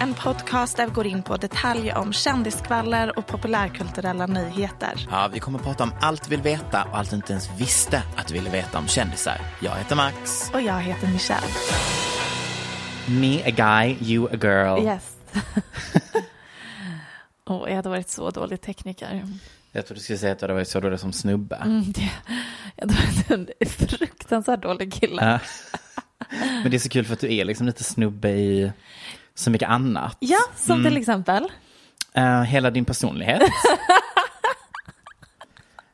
en podcast där vi går in på detaljer om kändiskvaller och populärkulturella nyheter. Ja, vi kommer att prata om allt du vill veta och allt du inte ens visste att du ville veta om kändisar. Jag heter Max. Och jag heter Michelle. Me a guy, you a girl. Yes. oh, jag hade varit så dålig tekniker. Jag trodde du skulle säga att du hade varit så dålig som snubbe. Mm, det, jag hade varit en fruktansvärt dålig kille. Ja. Men det är så kul för att du är liksom lite snubbe i så mycket annat. Ja, som till exempel. Eh, hela din personlighet.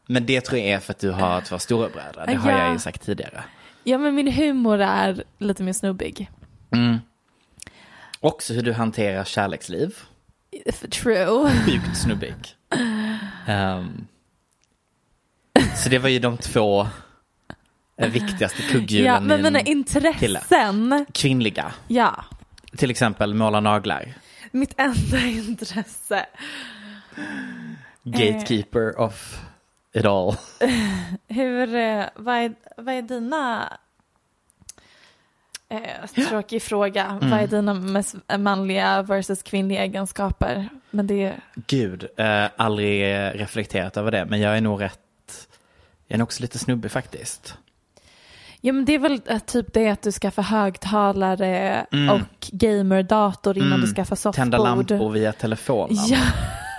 Men det tror jag är för att du har två storebröder. Det har Ja. jag ju sagt tidigare. Ja, men min humor är lite mer snubbig. Också hur du hanterar kärleksliv. True. Sjukt snubbig. Ehm, så det var ju de två eh, viktigaste kugghjulen Ja, men mina en intressen. kvinnliga. Ja, Till exempel måla naglar. mitt enda intresse. Gatekeeper of it all. Hur, eh, vad är, vad är dina, eh, tråkig fråga, Mm. vad är dina mest manliga versus kvinnliga egenskaper? Men det, Gud, eh, aldrig eh, reflekterat över det. Men jag är nog rätt, jag är nog också lite snubbig faktiskt. Ja men det är väl eh, typ det att du skaffar högtalare och gamerdator innan du skaffar soffbord. Mm. Tända lampor via telefonen.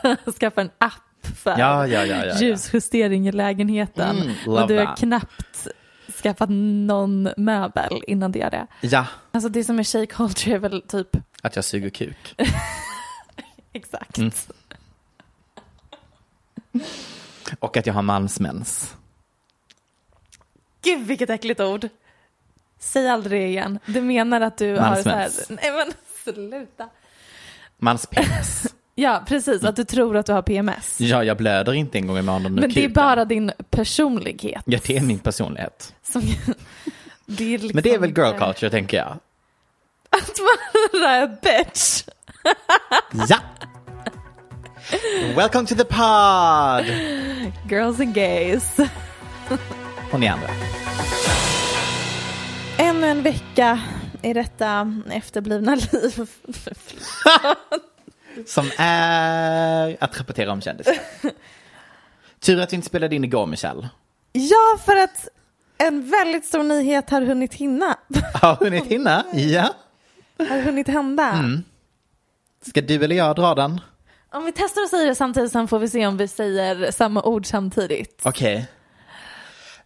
Ja, skaffa en app för Ja, ja, ja, ljusjustering i lägenheten. Mm, och du har that. knappt skaffat någon möbel innan det är det. ja, Alltså det som är shake culture är väl typ att jag suger kuk. exakt. Mm. Och att jag har mansmens. Gud vilket äckligt ord. Säg aldrig det igen. Du menar att du har så här, nej men sluta. Manspenis. Ja precis, att du tror att du har PMS. ja, jag blöder inte en gång i månaden Men det är bara din personlighet. Ja, det är min personlighet. Som, det är liksom Men det är väl girl inte- culture, tänker jag. Att vara en bitch. Ja! Welcome to the pod! Girls and gays. Och ni andra. Ännu en vecka i detta efterblivna liv. Som är att rapportera om kändisar. Tur att vi inte spelade in igår, Michelle. Ja, för att en väldigt stor nyhet har hunnit hinna. Har hunnit hinna? Ja. Har hunnit hända. Mm. Ska du eller jag dra den? Om vi testar att säga det samtidigt så får vi se om vi säger samma ord samtidigt. Okej.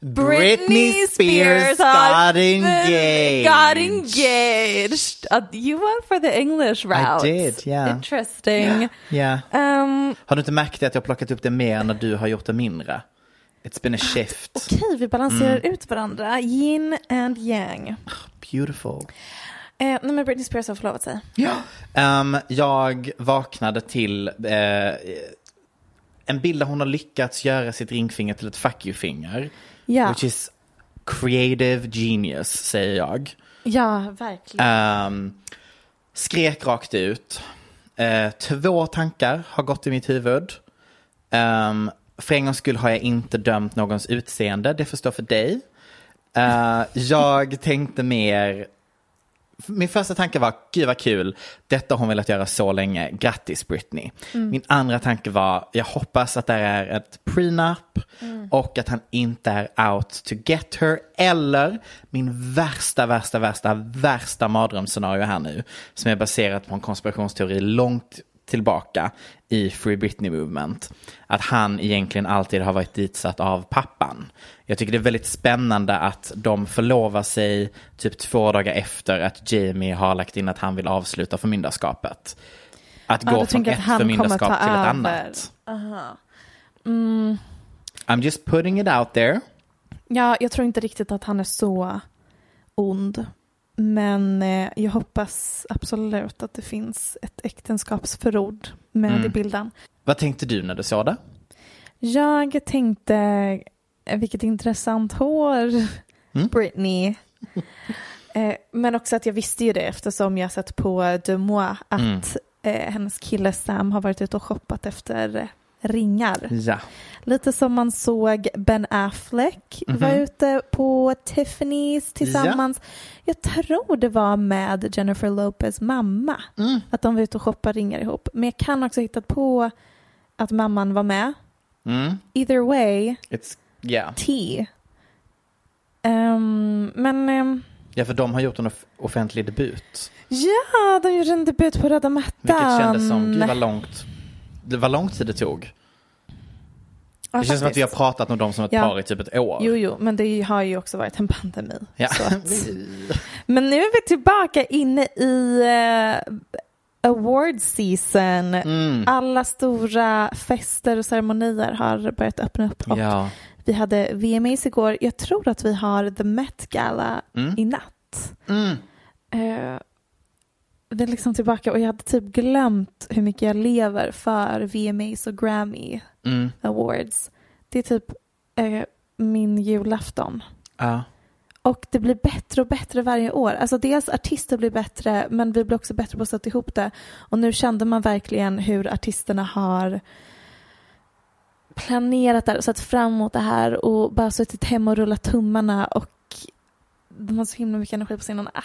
Britney Spears got har engaged. Got engaged. Uh, you went for the English route. did, yeah. Interesting. Ja. Um, Har du inte märkt att jag har plockat upp det mer när du har gjort det mindre? It's been a shift. Okej, vi balanserar Mm. ut varandra. Yin and yang. Beautiful. Eh, nej men Britney Spears har förlovat sig. Um, jag vaknade till eh, en bild där hon har lyckats göra sitt ringfinger till ett fuck you-finger. Ja. Which is creative genius säger jag. Ja, verkligen. Ehm, skrek rakt ut. Eh, två tankar har gått i mitt huvud. Um, för en gångs skull har jag inte dömt någons utseende, det får stå för dig. Eh, jag tänkte mer, min första tanke var, gud vad kul, detta har hon velat göra så länge, grattis Britney. Min andra tanke var, jag hoppas att det är ett prenup och att han inte är out to get her. Eller min värsta, värsta, värsta, värsta mardrömsscenario här nu, som är baserat på en konspirationsteori långt tillbaka i Free Britney Movement. Att han egentligen alltid har varit ditsatt av pappan. Jag tycker det är väldigt spännande att de förlovar sig typ två dagar efter att Jamie har lagt in att han vill avsluta förmyndarskapet. Att Ja, gå från ett förmyndarskap till ett över. annat. Aha. Mm. I'm just putting it out there. Ja, jag tror inte riktigt att han är så ond. Men eh, jag hoppas absolut att det finns ett äktenskapsförord med Mm. i bilden. Vad tänkte du när du såg det? Jag tänkte, eh, vilket intressant hår, Mm. Britney. eh, men också att jag visste ju det eftersom jag sett på De Moi att Mm. eh, hennes kille Sam har varit ute och shoppat efter eh, ringar. Ja. Lite som man såg Ben Affleck Mhm. var ute på Tiffany's tillsammans. Jag tror det var med Jennifer Lopez mamma. Mm. Att de var ute och shoppade ringar ihop. Men jag kan också hitta på att mamman var med. Mm. Either way, It's, yeah. T. Ehm, men ehm, Ja, för de har gjort en off- offentlig debut. ja, de gjorde en debut på röda mattan. Vilket kändes som, gud vad långt, det var lång tid det tog. Ja, Det känns som att vi har pratat med dem som ett Ja. par i typ ett år. Jo, jo, men det har ju också varit en pandemi. Ja. Att... Men nu är vi tillbaka inne i uh, award season. Mm. Alla stora fester och ceremonier har börjat öppna upp. Och Ja. Vi hade VMAs igår. Jag tror att vi har The Met Gala Mm. i natt. Mm. Eh, vi är liksom tillbaka och jag hade typ glömt hur mycket jag lever för VMAs och Grammy Mm. Awards. Det är typ eh, min julafton. Ja. Och det blir bättre och bättre varje år. Alltså dels artister blir bättre men vi blir också bättre på att sätta ihop det. Och nu kände man verkligen hur artisterna har planerat det här och sett fram emot det här och bara suttit hemma och rullat tummarna och de har så himla mycket energi på scenen. Ah,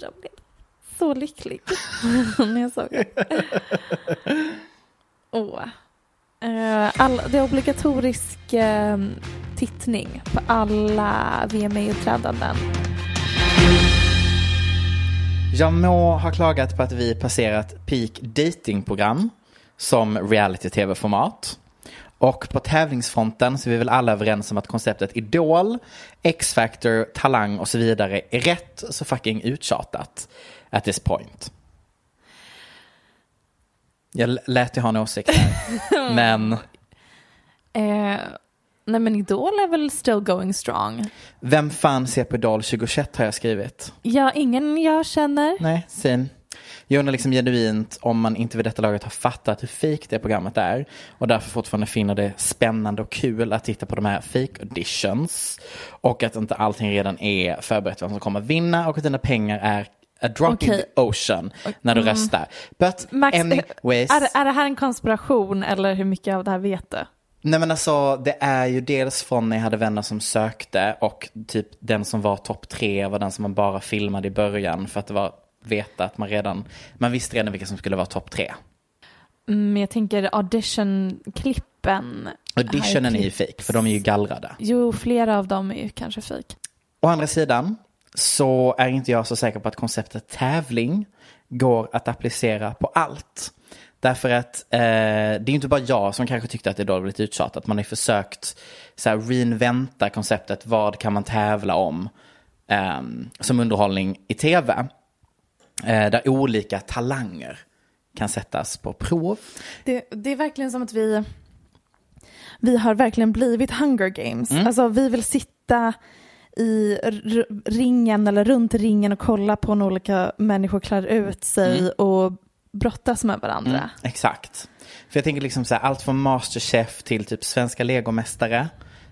jag blev så lycklig när jag såg det. Åh. Eh, all, det är obligatorisk eh, tittning på alla VMA-uppträdanden. Jag må ha klagat på att vi passerat peak datingprogram som reality-tv-format. Och på tävlingsfronten så är vi väl alla överens om att konceptet Idol, X-Factor, Talang och så vidare är rätt så fucking uttjatat at this point. Jag lät dig ha en åsikt här. Men Eh, nej men Idol är väl still going strong. vem fan ser på Idol 2021 har jag skrivit. Ja, ingen jag känner. Nej, sin. Jag undrar liksom genuint om man inte vid detta laget har fattat hur fake det programmet är och därför fortfarande finner det spännande och kul att titta på de här fake auditions och att inte allting redan är förberett vem som kommer vinna och att dina pengar är a drop in Okej. the ocean när du röstar. But Max, anyways. är, är det här en konspiration eller hur mycket av det här vet du? Nej men alltså det är ju dels från när jag hade vänner som sökte och typ den som var topp tre var den som man bara filmade i början för att det var veta att man redan, man visste redan vilka som skulle vara topp tre. Mm, jag tänker audition-klippen. Auditionen är ju fake för de är ju gallrade. Jo, flera av dem är ju kanske fake. Å andra sidan så är inte jag så säker på att konceptet tävling går att applicera på allt. Därför att eh, det är inte bara jag som kanske tyckte att det då var lite uttjatat. Man har ju försökt så här, reinventa konceptet. Vad kan man tävla om ehm, som underhållning i tv? Eh, där olika talanger kan sättas på prov. Det, det är verkligen som att vi, vi har verkligen blivit Hunger Games. Mm. Alltså vi vill sitta i ringen eller runt ringen och kolla på när olika människor klär ut sig och brottas med varandra. Mm, exakt. För jag tänker liksom så här, allt från Masterchef till typ svenska legomästare.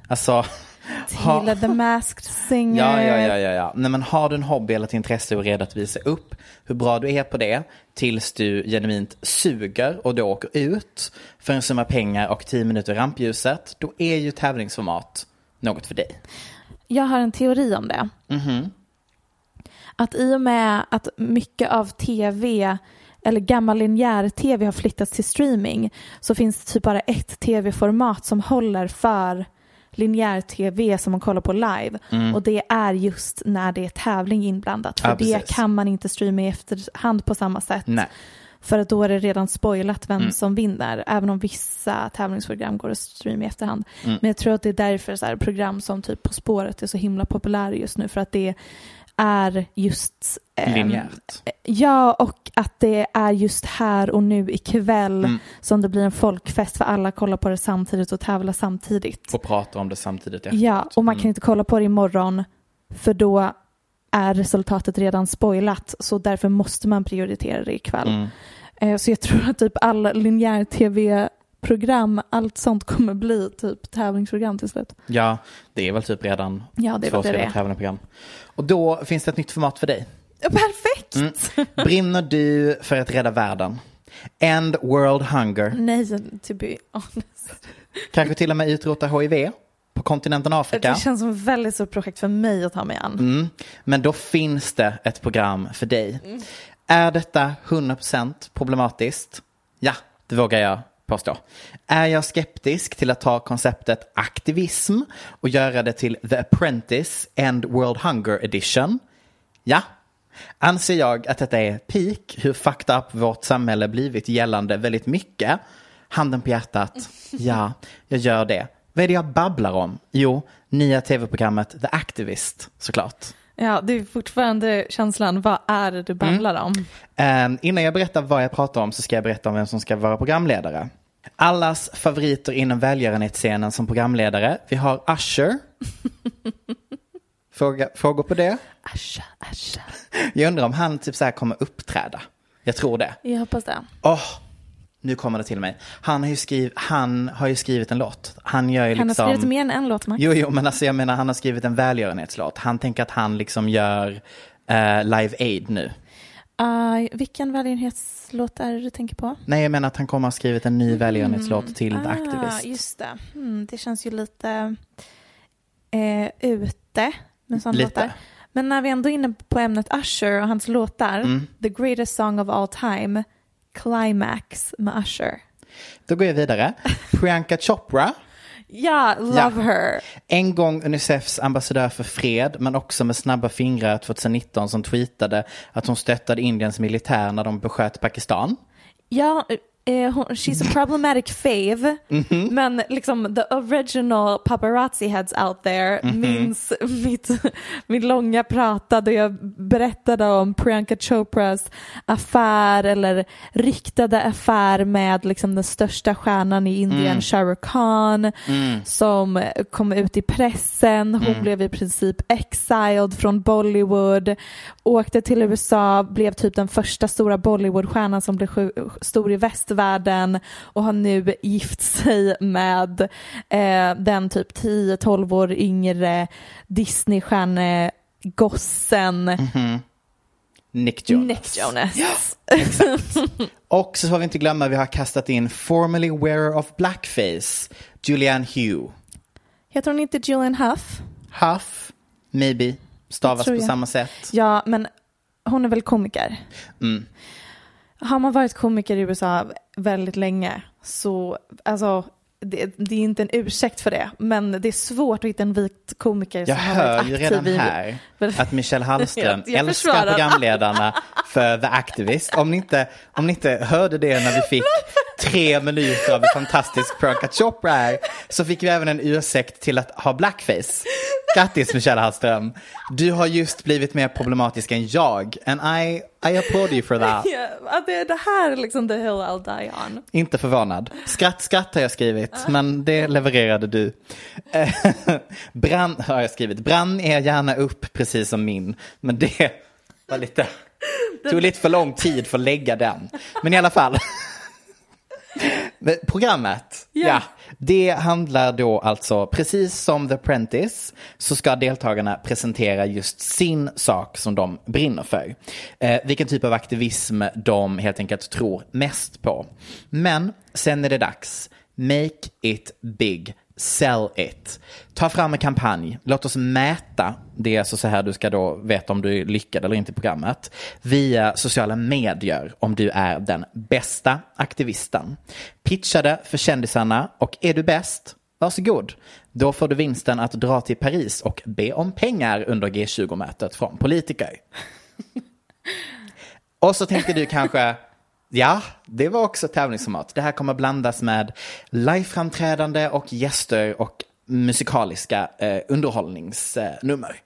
Alltså, till Ha- The Masked Singer. Ja, ja, ja, ja, ja. Nej, men har du en hobby eller ett intresse och är redo att visa upp hur bra du är på det tills du genuint suger och då åker ut för en summa pengar och tio minuter i rampljuset, då är ju tävlingsformat något för dig. Jag har en teori om det. Mhm. Att i och med att mycket av tv eller gammal linjär tv har flyttats till streaming så finns det typ bara ett tv-format som håller för linjär tv som man kollar på live och det är just när det är tävling inblandat för Mm. Ja, det kan man inte streama i efterhand på samma sätt Nej. För att då är det redan spoilat Mm. vem som vinner även om vissa tävlingsprogram går att streama i efterhand Mm. men jag tror att det är därför så här, program som typ På spåret är så himla populära just nu för att det är just ehm, Linjärt. Ja, och att det är just här och nu ikväll Mm. som det blir en folkfest för alla kollar på det samtidigt och tävlar samtidigt. Och pratar om det samtidigt efteråt. Ja, och man kan Mm. inte kolla på det imorgon för då är resultatet redan spoilat så därför måste man prioritera det ikväll. Mm. Eh, Så jag tror att typ alla linjär tv-program, allt sånt kommer bli typ tävlingsprogram till slut. Ja, det är väl typ redan Ja, det två väl det det redan är. tävlande program. Och då finns det ett nytt format för dig. Perfekt! Mm. Brinner du för att rädda världen? End world hunger. Nej, to be honest. Kanske till och med utrota HIV på kontinenten Afrika. Det känns som ett väldigt stort projekt för mig att ta mig an. Mm. Men då finns det ett program för dig. Är detta 100% problematiskt? Ja, det vågar jag påstå. Är jag skeptisk till att ta konceptet aktivism och göra det till The Apprentice End World Hunger Edition? Ja. Anser jag att detta är peak hur fucked up vårt samhälle blivit gällande väldigt mycket? Handen på hjärtat. Ja, jag gör det. Vad är det jag babblar om? Jo, nya tv-programmet The Activist, såklart. Ja, det är fortfarande känslan, vad är det du babblar om? Um, innan jag berättar vad jag pratar om så ska jag berätta om vem som ska vara programledare. Allas favoriter inom välgörenhetsscenen som programledare. Vi har Usher. Fråga, frågor på det? Asha, asha. Jag undrar om han typ så här kommer uppträda. Jag tror det. Jag hoppas det. Åh, nu kommer det till mig. Han har ju, skriv, han har ju skrivit en låt. Han gör ju Han har liksom... skrivit mer än en låt, Max. Jo, jo, men alltså jag menar han har skrivit en välgörenhetslåt. Han tänker att han liksom gör eh, Live Aid nu. Uh, vilken välgörenhetslåt är det du tänker på? Nej, jag menar att han kommer ha skrivit en ny välgörenhetslåt till Ah, Activist. just det. Hmm, det känns ju lite eh, ute med sådana Lite. låtar. Men när vi ändå är inne på ämnet Usher och hans låtar, Mm. The Greatest Song of All Time, Climax med Usher. Då går jag vidare. Priyanka Chopra. Ja, love Ja. her. En gång Unicefs ambassadör för fred, men också med snabba fingrar 2019 som tweetade att hon stöttade Indiens militär när de besköt Pakistan. Ja, eh, hon, she's a problematic fave. Mhm. Men liksom the original paparazzi heads out there Mhm. minns mitt, min långa prata där jag berättade om Priyanka Chopras affär eller riktade affär med liksom den största stjärnan i Indien, Mm. Shah Rukh Khan, som kom ut i pressen. Hon Mm. blev i princip exiled från Bollywood, åkte till USA, blev typ den första stora Bollywoodstjärnan som blev stor i västvärlden och har nu gift sig med eh, den typ 10-12 år yngre Disneystjärnegossen Nick Jonas. Nick Jonas. Och så får vi inte glömma, vi har kastat in formerly wearer of blackface, Julianne Hugh. Heter hon inte Julian Huff? Huff, maybe, stavas på samma sätt. Ja, men hon är väl komiker? Mm. Har man varit komiker i USA väldigt länge så, alltså, det, det är inte en ursäkt för det, men det är svårt att hitta en vit komiker Jag som har hör varit ju aktiv redan i... här att Michelle Hallström Jag- jag älskar försvarar. programledarna för The Activist. Om ni, inte, om ni inte hörde det när vi fick tre minuter av hur fantastisk Priyanka Chopra är så fick vi även en ursäkt till att ha blackface. Grattis Michelle Hallström. Du har just blivit mer problematisk än jag. And I, I applaud you for that. Ja, det det här är liksom the hill I'll die on. Inte förvånad. Skratt, skratt har jag skrivit, men det levererade du. Eh, Brann har jag skrivit. Brann är gärna upp precis som min, men det var lite, tog lite för lång tid för att lägga den. Men i alla fall. Programmet, ja. Ja det handlar då alltså, precis som The Apprentice, så ska deltagarna presentera just sin sak som de brinner för. Eh, vilken typ av aktivism de helt enkelt tror mest på. Men sen är det dags. Make it big. Sell it. Ta fram en kampanj. Låt oss mäta, det är alltså så här du ska då veta om du är lyckad eller inte i programmet, via sociala medier om du är den bästa aktivisten. Pitcha det för kändisarna och är du bäst, varsågod. Då får du vinsten att dra till Paris och be om pengar under G20-mötet från politiker. Och så tänkte du kanske, ja, det var också tävlingsformat. Det här kommer blandas med liveframträdande och gäster och musikaliska eh, underhållningsnummer.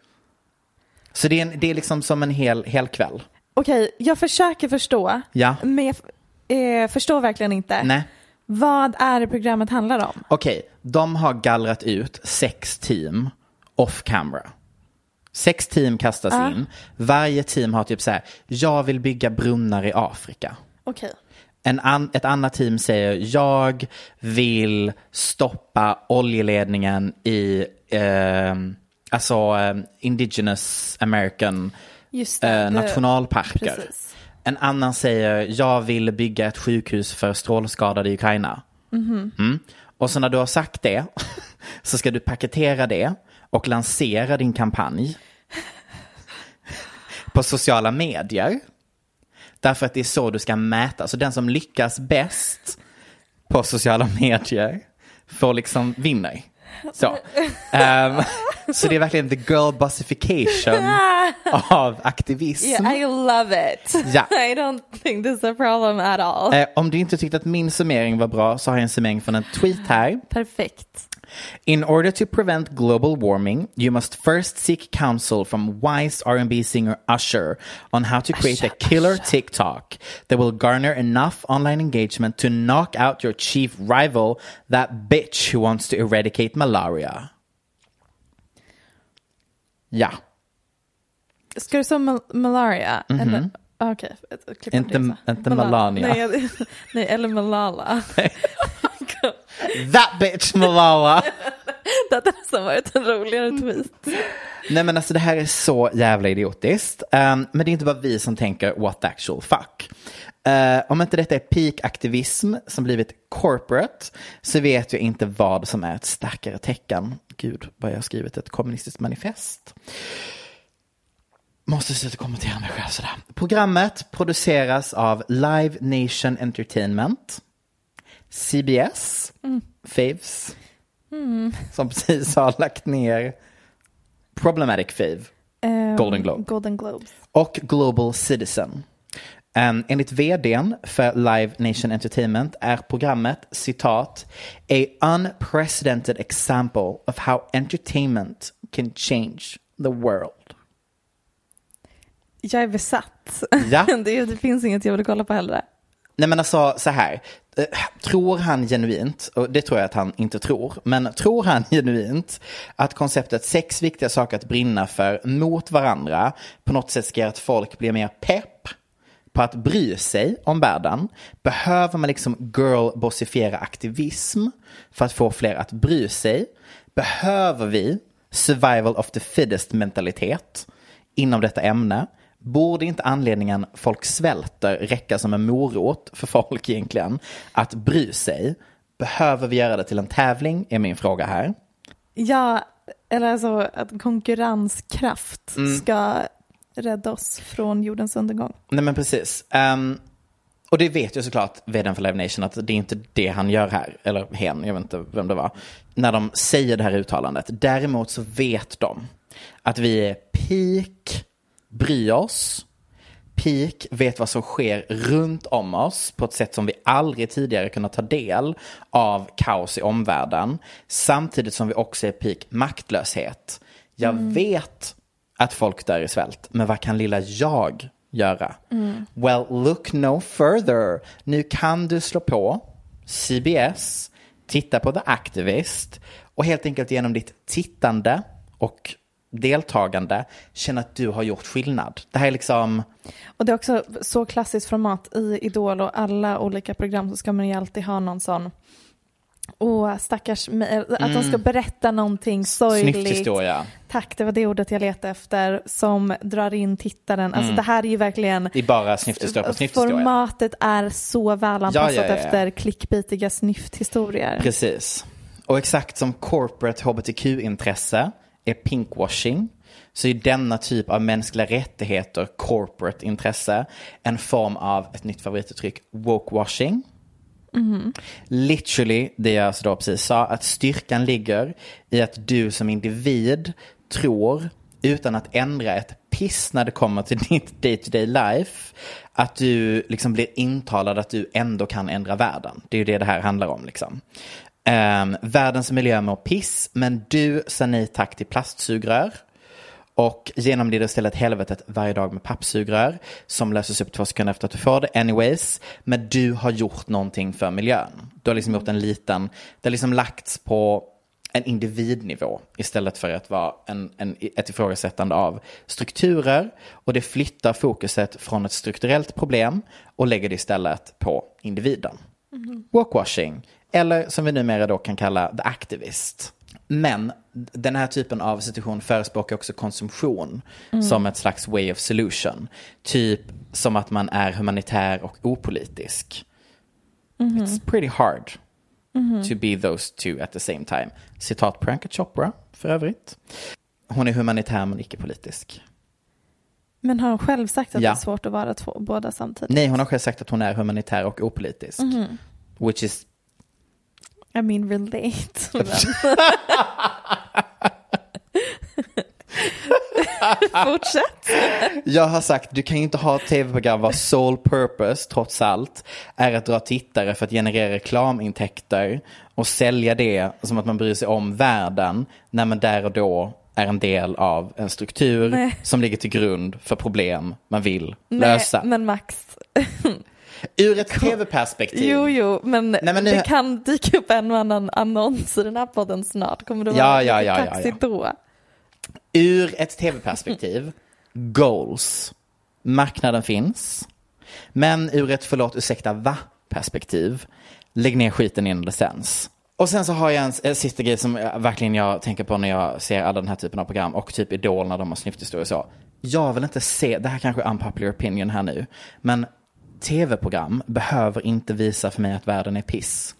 Så det är, en, det är liksom som en hel, hel kväll. Okej, jag försöker förstå. Ja. Men jag eh, förstår verkligen inte. Nej. Vad är det programmet handlar om? Okej, de har gallrat ut sex team off camera. Sex team kastas in. Varje team har typ så här, jag vill bygga brunnar i Afrika. Okej. En an, ett annat team säger, jag vill stoppa oljeledningen i eh, alltså, eh, indigenous American det, eh, nationalparker. precis. En annan säger, jag vill bygga ett sjukhus för strålskadade i Ukraina. Mhm. Mm. Och så när du har sagt det så ska du paketera det och lansera din kampanj på sociala medier. Därför att det är så du ska mäta. Så den som lyckas bäst på sociala medier får liksom vinner. Så. Ehm, så det är verkligen the girl bussification av aktivism. Yeah, I love it. Ja. I don't think this is a problem at all. Eh, om du inte tyckte att min summering var bra så har jag en summering från en tweet här. Perfekt. In order to prevent global warming, you must first seek counsel from wise R&B singer Usher on how to create a killer TikTok that will garner enough online engagement to knock out your chief rival, that bitch who wants to eradicate malaria. Ja, Ska du säga mal- malaria? Eller? ah, Okej, ett- klipp Inte- det inte Melania. Nej, nej, eller Malala. that bitch Malala. Det hade nästan varit en roligare tweet. Nej men alltså det här är så jävla idiotiskt. Um, men det är inte bara vi som tänker what the actual fuck. Uh, om inte detta är peak-aktivism som blivit corporate så vet jag inte vad som är ett starkare tecken. Gud, vad jag har skrivit ett kommunistiskt manifest. Måste sluta kommentera mig själv sådär. Programmet produceras av Live Nation Entertainment, CBS, Faves, som precis har lagt ner Problematic Fave Ehm, Golden Globe. Golden Globes. och Global Citizen. Um, enligt vdn för Live Nation Entertainment är programmet citat a unprecedented example of how entertainment can change the world. Jag är besatt. Ja. det, det finns inget jag vill kolla på heller. Nej men alltså så här, Eh, tror han genuint, och det tror jag att han inte tror, men tror han genuint att konceptet sex viktiga saker att brinna för mot varandra på något sätt ska göra att folk blir mer pepp på att bry sig om världen? Behöver man liksom girl-bossifiera aktivism för att få fler att bry sig? Behöver vi survival of the fittest mentalitet inom detta ämne? Borde inte anledningen folk svälter räcka som en morot för folk egentligen att bry sig? Behöver vi göra det till en tävling är min fråga här. Ja, eller alltså att konkurrenskraft Mm. ska rädda oss från jordens undergång. Nej men precis. Ehm, och det vet ju såklart vdn för Live Nation att det är inte det han gör här, eller hen, jag vet inte vem det var, när de säger det här uttalandet. Däremot så vet de att vi är peak, bry oss, peak, vet vad som sker runt om oss på ett sätt som vi aldrig tidigare kunnat ta del av kaos i omvärlden. Samtidigt som vi också är peak maktlöshet. Jag vet att folk dör i svält, men vad kan lilla jag göra? Well, look no further. Nu kan du slå på CBS, titta på The Activist och helt enkelt genom ditt tittande och deltagande känna att du har gjort skillnad. Det här är liksom, Och det är också så klassiskt format i Idol och alla olika program så ska man ju alltid ha någon sån Och stackars mig, att de ska berätta någonting sorgligt. Tack, det var det ordet jag letade efter. Som drar in tittaren. Alltså det här är ju verkligen... Det är bara snyfthistoria på snyfthistoria. Formatet är så välanpassat Ja, ja, ja, ja. efter klickbitiga snyfthistorier. Precis. Och exakt som corporate hbtq-intresse är pinkwashing så är denna typ av mänskliga rättigheter, corporate intresse, en form av ett nytt favorituttryck, wokewashing. Literally, det jag alltså då precis sa, att styrkan ligger i att du som individ tror, utan att ändra ett piss när det kommer till ditt day-to-day life, att du liksom blir intalad att du ändå kan ändra världen. Det är ju det det här handlar om liksom. Um, världens miljö mår piss, men du sa nej tack till plastsugrör. Och genomlider istället helvetet varje dag med pappsugrör som löses upp två sekunder efter att du får det anyways. Men du har gjort någonting för miljön. Du har liksom gjort en liten, det har liksom lagts på en individnivå istället för att vara en, en, ett ifrågasättande av strukturer. Och det flyttar fokuset från ett strukturellt problem och lägger det istället på individen. Walkwashing, eller som vi numera då kan kalla the activist. Men den här typen av situation förespråkar också konsumtion som ett slags way of solution. Typ som att man är humanitär och opolitisk. It's pretty hard to be those two at the same time. Citat Priyanka Chopra för övrigt. Hon är humanitär men icke-politisk. Men har hon själv sagt att Ja. det är svårt att vara två, båda samtidigt? Nej, hon har själv sagt att hon är humanitär och opolitisk. Which is I mean relate. Fortsätt. Jag har sagt, du kan ju inte ha ett tv-program vars sole purpose, trots allt, är att dra tittare för att generera reklamintäkter och sälja det som att man bryr sig om världen, när man där och då är en del av en struktur Nej. som ligger till grund för problem man vill Nej, lösa. men Max. Ur ett tv-perspektiv. Jo, jo, men, Nej, men nu- det kan dyka upp en och annan annons i den här podden snart. Kommer du vara ja, lite ja, ja, kaxig ja. då? Ur ett tv-perspektiv, goals. Marknaden finns. Men ur ett förlåt, ursäkta, va-perspektiv, lägg ner skiten innan det sänds. Och sen så har jag en, en sista grej som jag- verkligen jag tänker på när jag ser alla den här typen av program och typ Idol när de har snyfthistorier och så. Jag vill inte se, det här kanske är unpopular opinion här nu, men tv-program behöver inte visa för mig att världen är piss.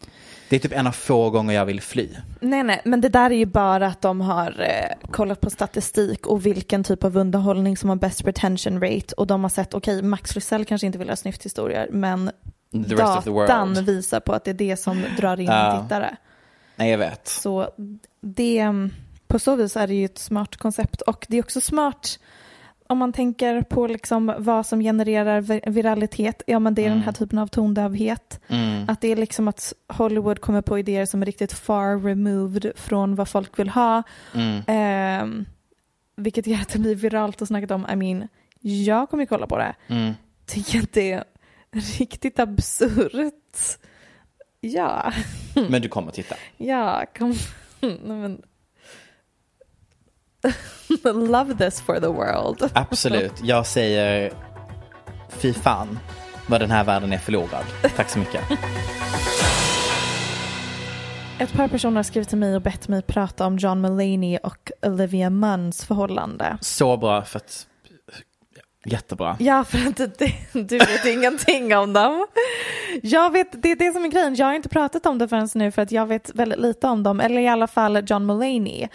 Det är typ en av få gånger jag vill fly. Nej, nej, men det där är ju bara att de har eh, kollat på statistik och vilken typ av underhållning som har best retention rate och de har sett, okej, Max Rysell kanske inte vill ha snyfthistorier, men The datan visar på att det är det som drar in Ja. tittare. Nej, jag vet. Så det, på så vis är det ju ett smart koncept och det är också smart om man tänker på liksom vad som genererar vir- viralitet, ja men det är den här typen av tondövhet. Att det är liksom att Hollywood kommer på idéer som är riktigt far removed från vad folk vill ha. Ehm, vilket gör att det blir viralt och snackat om. I mean, jag kommer ju kolla på det. Mm. Tycker att det är riktigt absurt. Ja, Men du kommer titta. ja, kom. Nej, men... Love this for the world. Absolut. Jag säger fy fan vad den här världen är förlorad. Tack så mycket. Ett par personer har skrivit till mig och bett mig prata om John Mulaney och Olivia Munns förhållande. Så bra för att... Jättebra. Ja, för att det, du vet ingenting om dem. Jag vet, det är det som är grejen. Jag har inte pratat om det förrän nu för att jag vet väldigt lite om dem. Eller i alla fall John Mulaney.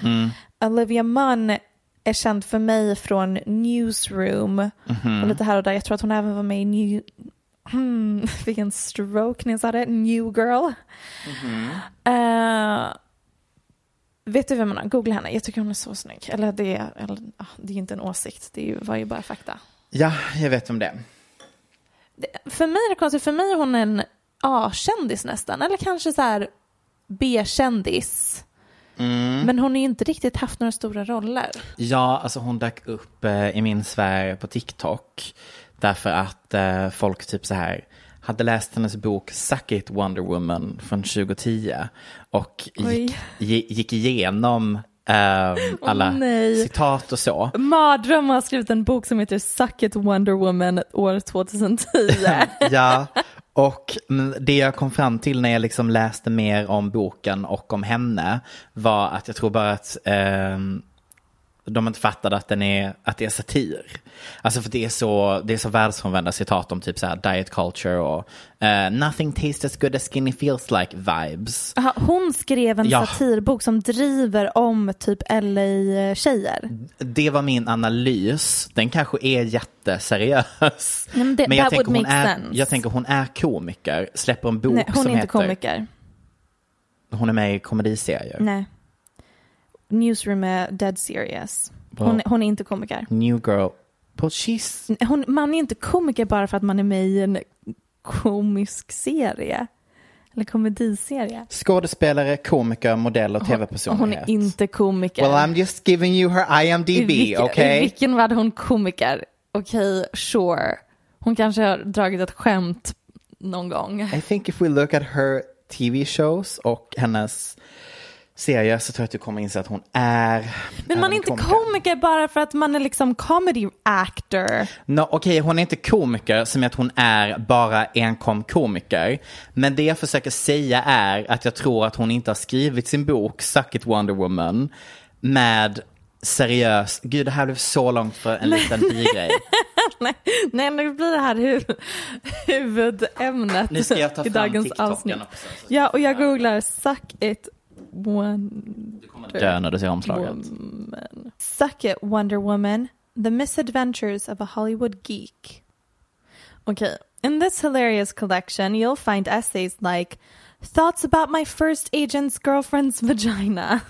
Olivia Munn är känd för mig från Newsroom och lite här och där. Jag tror att hon även var med i New... Hmm, vilken stroke när jag sa det. New Girl. Eh, vet du vem hon är? Googla henne. Jag tycker hon är så snygg. Eller det är, eller, ah, det är inte en åsikt. Det var ju bara fakta. Ja, jag vet om det. För mig är det konstigt, för mig är hon en A-kändis nästan, eller kanske så här B-kändis. Men hon har ju inte riktigt haft några stora roller. Ja, alltså hon dök upp eh, i min sfär på TikTok. Därför att eh, folk typ så här hade läst hennes bok Suck It Wonder Woman från 2010. Och Oj. gick, gi- gick igenom eh, alla nej. citat och så. Mardröm har skrivit en bok som heter Suck It Wonder Woman år 2010. Ja, Och det jag kom fram till när jag liksom läste mer om boken och om henne var att jag tror bara att ehm, de inte fattade att, den är, att det är satir. Alltså för det är så, det är så världsfrånvända citat om typ så här diet culture och eh, nothing tastes as good as skinny feels like vibes. Aha, hon skrev en Ja. satirbok som driver om typ LA-tjejer. Det var min analys. Den kanske är jätteseriös. Nej, men det- jag, that tänker hon är, sense. jag tänker hon är komiker, släpper en bok Nej, hon som är inte heter... komiker. Hon är med i komediserier. Nej. Newsroom är dead serious. Hon, Wow. hon är inte komiker. New girl. But she's... Hon, man är inte komiker bara för att man är med i en komisk serie. Eller komediserie. Skådespelare, komiker, modell och tv-personlighet. hon är inte komiker. Well, I'm just giving you her IMDb, vilken, okay? I vilken värld är hon komiker? Okej, sure. Hon kanske har dragit ett skämt någon gång. I think if we look at her TV shows och hennes serier så tror jag att du kommer inse att hon är Men man är inte komiker bara för att man är liksom comedy actor. No, Okej, hon är inte komiker som att hon är bara enkom komiker. Men det jag försöker säga är att jag tror att hon inte har skrivit sin bok Suck it Wonder Woman med seriös, gud det här blev så långt för en liten bigrej. nej, nej, nu blir det här hu- huvudämnet Nu ska jag ta i fram dagens TikToken avsnitt. också, så- Ja, och jag googlar suck it one Du kommer dö när du ser omslaget. woman. Suck it Wonder Woman, the misadventures of a Hollywood geek. Okay, in this hilarious collection, you'll find essays like Thoughts about my first agent's girlfriend's vagina,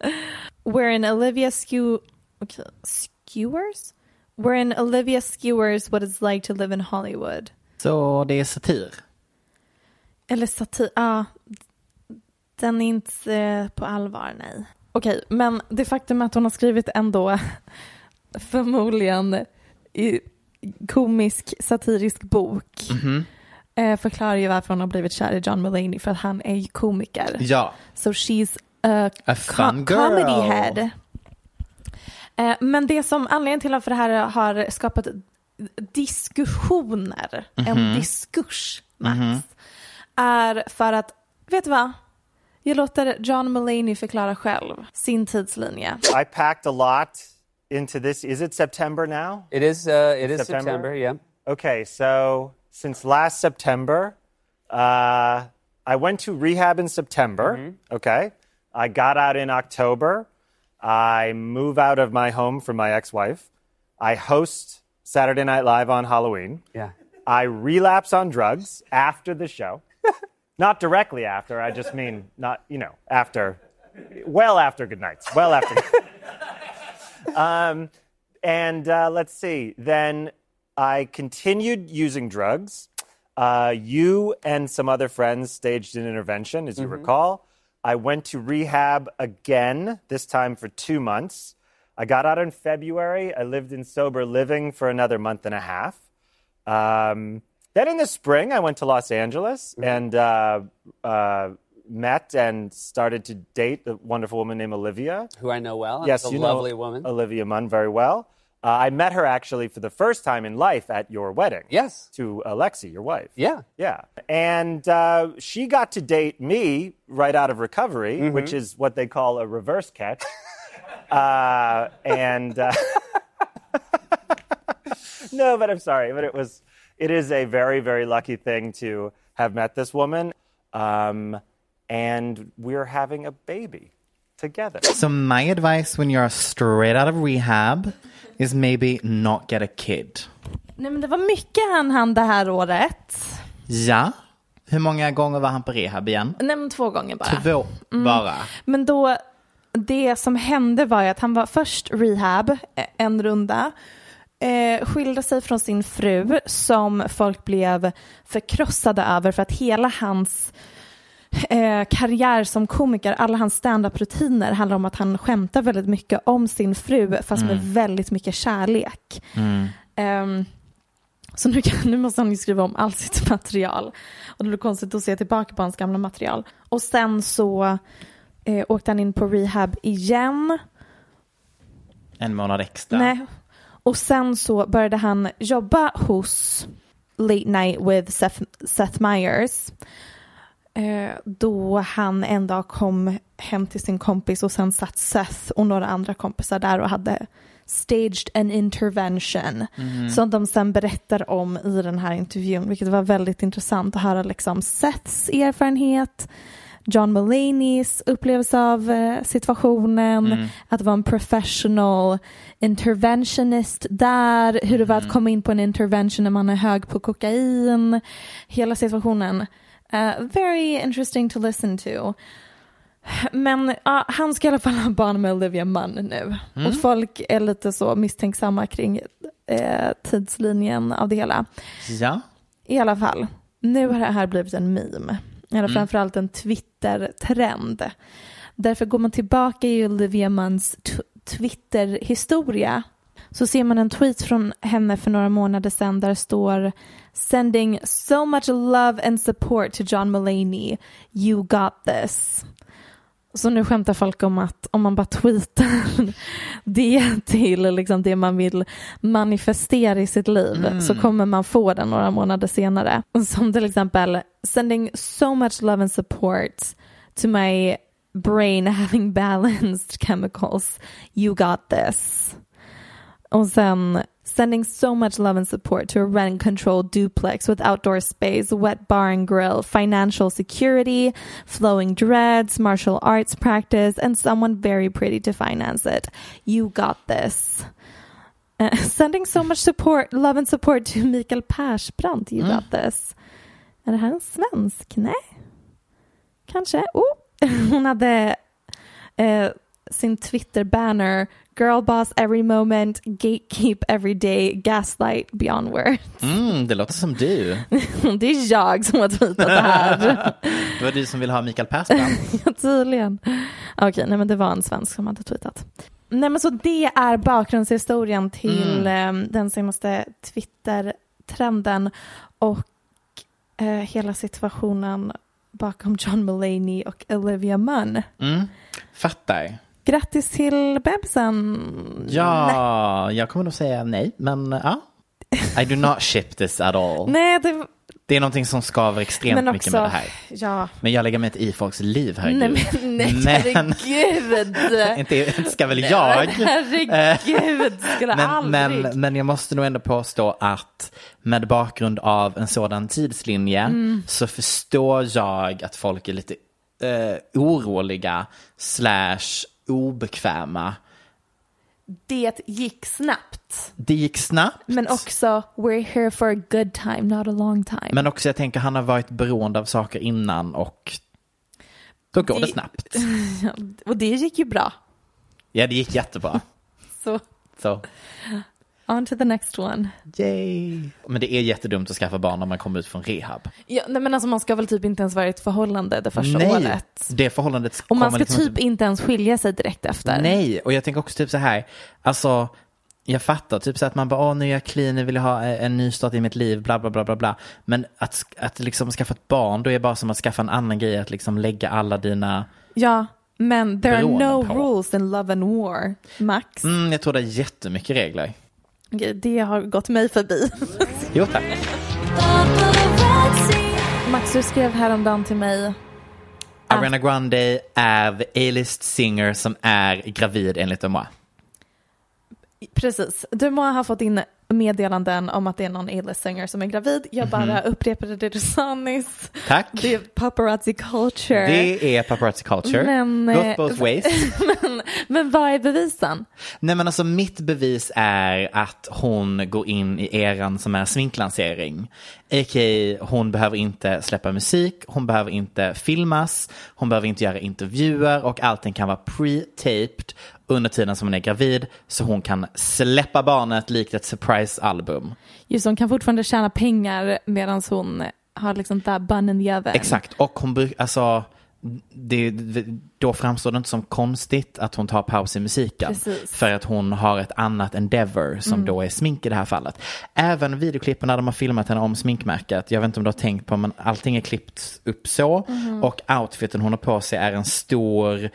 wherein Olivia Skew okay, skewers? Wherein Olivia skewers what it's like to live in Hollywood. Så det är satir. Eller satir, ja. Den är inte eh, på allvar, nej. Okej, men det faktum att hon har skrivit ändå förmodligen i komisk satirisk bok eh, förklarar ju varför hon har blivit kär i John Mulaney för att han är ju komiker. Ja, So she's a, A co- fun girl. comedy head. Eh, men det som anledningen till att det här har skapat diskussioner, en diskurs, Max, är för att, vet du vad? Jag låter John Mulaney förklara själv sin tidslinje. I packed a lot into this. Is it September now? It is. Uh, it is September? September. Yeah. Okay, so since last September, uh, I went to rehab in September. Okay, I got out in October. I move out of my home from my ex-wife. I host Saturday Night Live on Halloween. Yeah. I relapse on drugs after the show. not directly after, I just mean not, you know, after, well after good nights. Well after. um, and uh, let's see, then I continued using drugs. Uh, you and some other friends staged an intervention, as you recall. I went to rehab again, this time for two months. I got out in February. I lived in sober living for another month and a half. Um, then in the spring, I went to Los Angeles and uh, uh, met and started to date a wonderful woman named Olivia. Who I know well. Yes, you lovely know woman. Olivia Munn very well. Uh, I met her actually for the first time in life at your wedding. Yes. To Alexi, your wife. Yeah. Yeah. And uh, she got to date me right out of recovery, Mm-hmm. which is what they call a reverse catch. uh, and uh, no, but I'm sorry, but it was it is a very very lucky thing to have met this woman, um, and we're having a baby together. So my advice when you're straight out of rehab is maybe not get a kid. Nej men det var mycket han hann det här året. Ja. Hur många gånger var han på rehab igen? Nej men två gånger bara. Två bara. Men då, det som hände var ju att han var först rehab, eh, en runda, eh, skilde sig från sin fru som folk blev förkrossade över för att hela hans eh, karriär som komiker, alla hans standup-rutiner handlar om att han skämtar väldigt mycket om sin fru fast med väldigt mycket kärlek. Ehm, så nu, kan, nu måste han ju skriva om allt sitt material. Och det blir konstigt att se tillbaka på hans gamla material. Och sen så eh, åkte han in på rehab igen. En månad extra. Nej. Och sen så började han jobba hos Late Night with Seth, Seth Meyers. Eh, då han en dag kom hem till sin kompis och sen satt Seth och några andra kompisar där och hade staged an intervention som de sen berättar om i den här intervjun vilket var väldigt intressant att höra liksom Seths erfarenhet John Mulaney's upplevelse av eh, situationen, att vara en professional interventionist där, hur det var att komma in på en intervention när man är hög på kokain, hela situationen. Eh, very interesting to listen to. Men ja, han ska i alla fall ha barn med Olivia Munn nu. Och folk är lite så misstänksamma kring eh, tidslinjen av det hela. Ja. I alla fall, nu har det här blivit en meme. Eller framförallt en Twitter-trend. Därför går man tillbaka i Olivia Munns Twitter-historia så ser man en tweet från henne för några månader sedan där det står Sending so much love and support to John Mulaney. You got this. Så nu skämtar folk om att om man bara tweetar det till liksom det man vill manifestera i sitt liv så kommer man få den några månader senare. Som till exempel sending so much love and support to my brain having balanced chemicals. You got this. Och sen sending so much love and support to a rent controlled duplex with outdoor space, wet bar and grill, financial security, flowing dreads, martial arts practice, and someone very pretty to finance it. You got this. Uh, sending so much support, love and support to Mikael Persbrandt. You got this. Är det här en svensk? Nej. Kanske. Oh. Hon hade eh, sin Twitter-banner Girl boss every moment, gatekeep every day, gaslight beyond words. Mm, det låter som du. Det är jag som har tweetat det här. Det var du som ville ha Mikael Persbrandt. Ja, Tydligen. Okej, nej men det var en svensk som hade tweetat. Nej men så det är bakgrundshistorien till eh, den senaste Twitter-trenden och eh, hela situationen bakom John Mulaney och Olivia Munn. Mm. Fattar. Grattis till bebisen. Ja, jag kommer nog säga nej, men ja. I do not ship this at all. Nej, det, Det är någonting som skaver extremt men mycket också, med det här. ja. Men jag lägger mig inte i folks liv, Nej, herregud. men, nej, Men- herregud. inte, inte ska väl jag. Herregud, skulle Men, aldrig. men, men jag måste nog ändå påstå att med bakgrund av en sådan tidslinje Mm. så förstår jag att folk är lite eh, oroliga slash obekväma. Det gick snabbt. Det gick snabbt. Men också, we're here for a good time, not a long time. Men också jag tänker han har varit beroende av saker innan och då går det, Det- snabbt. Och det gick ju bra. Ja, det gick jättebra. Så, Så, on to the next one. yay. Men det är jättedumt att skaffa barn när man kommer ut från rehab. Ja, nej, men alltså man ska väl typ inte ens vara i ett förhållande det första Nej, året. det förhållandet Och man ska liksom typ inte ens skilja sig direkt efter. Nej, och jag tänker också typ så här, alltså jag fattar typ så att man bara, åh nu är jag clean, nu vill jag ha en ny start i mitt liv, bla bla bla bla bla. Men att, att liksom skaffa ett barn, då är det bara som att skaffa en annan grej, att liksom lägga alla dina, Ja, men there are no på. rules in love and war, Max. mm, jag tror det är jättemycket regler. Det har gått mig förbi. Jo tack. Max, du skrev häromdagen till mig. Ariana Grande är the A-list singer som är gravid enligt moi. Precis, du må ha fått in meddelanden om att det är någon A-list singer som är gravid. Jag bara upprepade det du sa nyss. Tack. Det är paparazzi culture. Det är paparazzi culture. Men, eh, Goes both ways. men, men vad är bevisen? Nej men alltså mitt bevis är att hon går in i eran som är sminklansering. A.k.a. hon behöver inte släppa musik, hon behöver inte filmas, hon behöver inte göra intervjuer och allting kan vara pre-taped under tiden som hon är gravid så hon kan släppa barnet likt ett surprise-album. Just hon kan fortfarande tjäna pengar medan hon har liksom där bunnen i oven. Exakt, och hon brukar, alltså det, då framstår det inte som konstigt att hon tar paus i musiken. Precis. Mm. För att hon har ett annat endeavor som då är smink i det här fallet. Även videoklippen när de har filmat henne om sminkmärket, jag vet inte om du har tänkt på men allting är klippt upp så. Mm. Och outfiten hon har på sig är en stor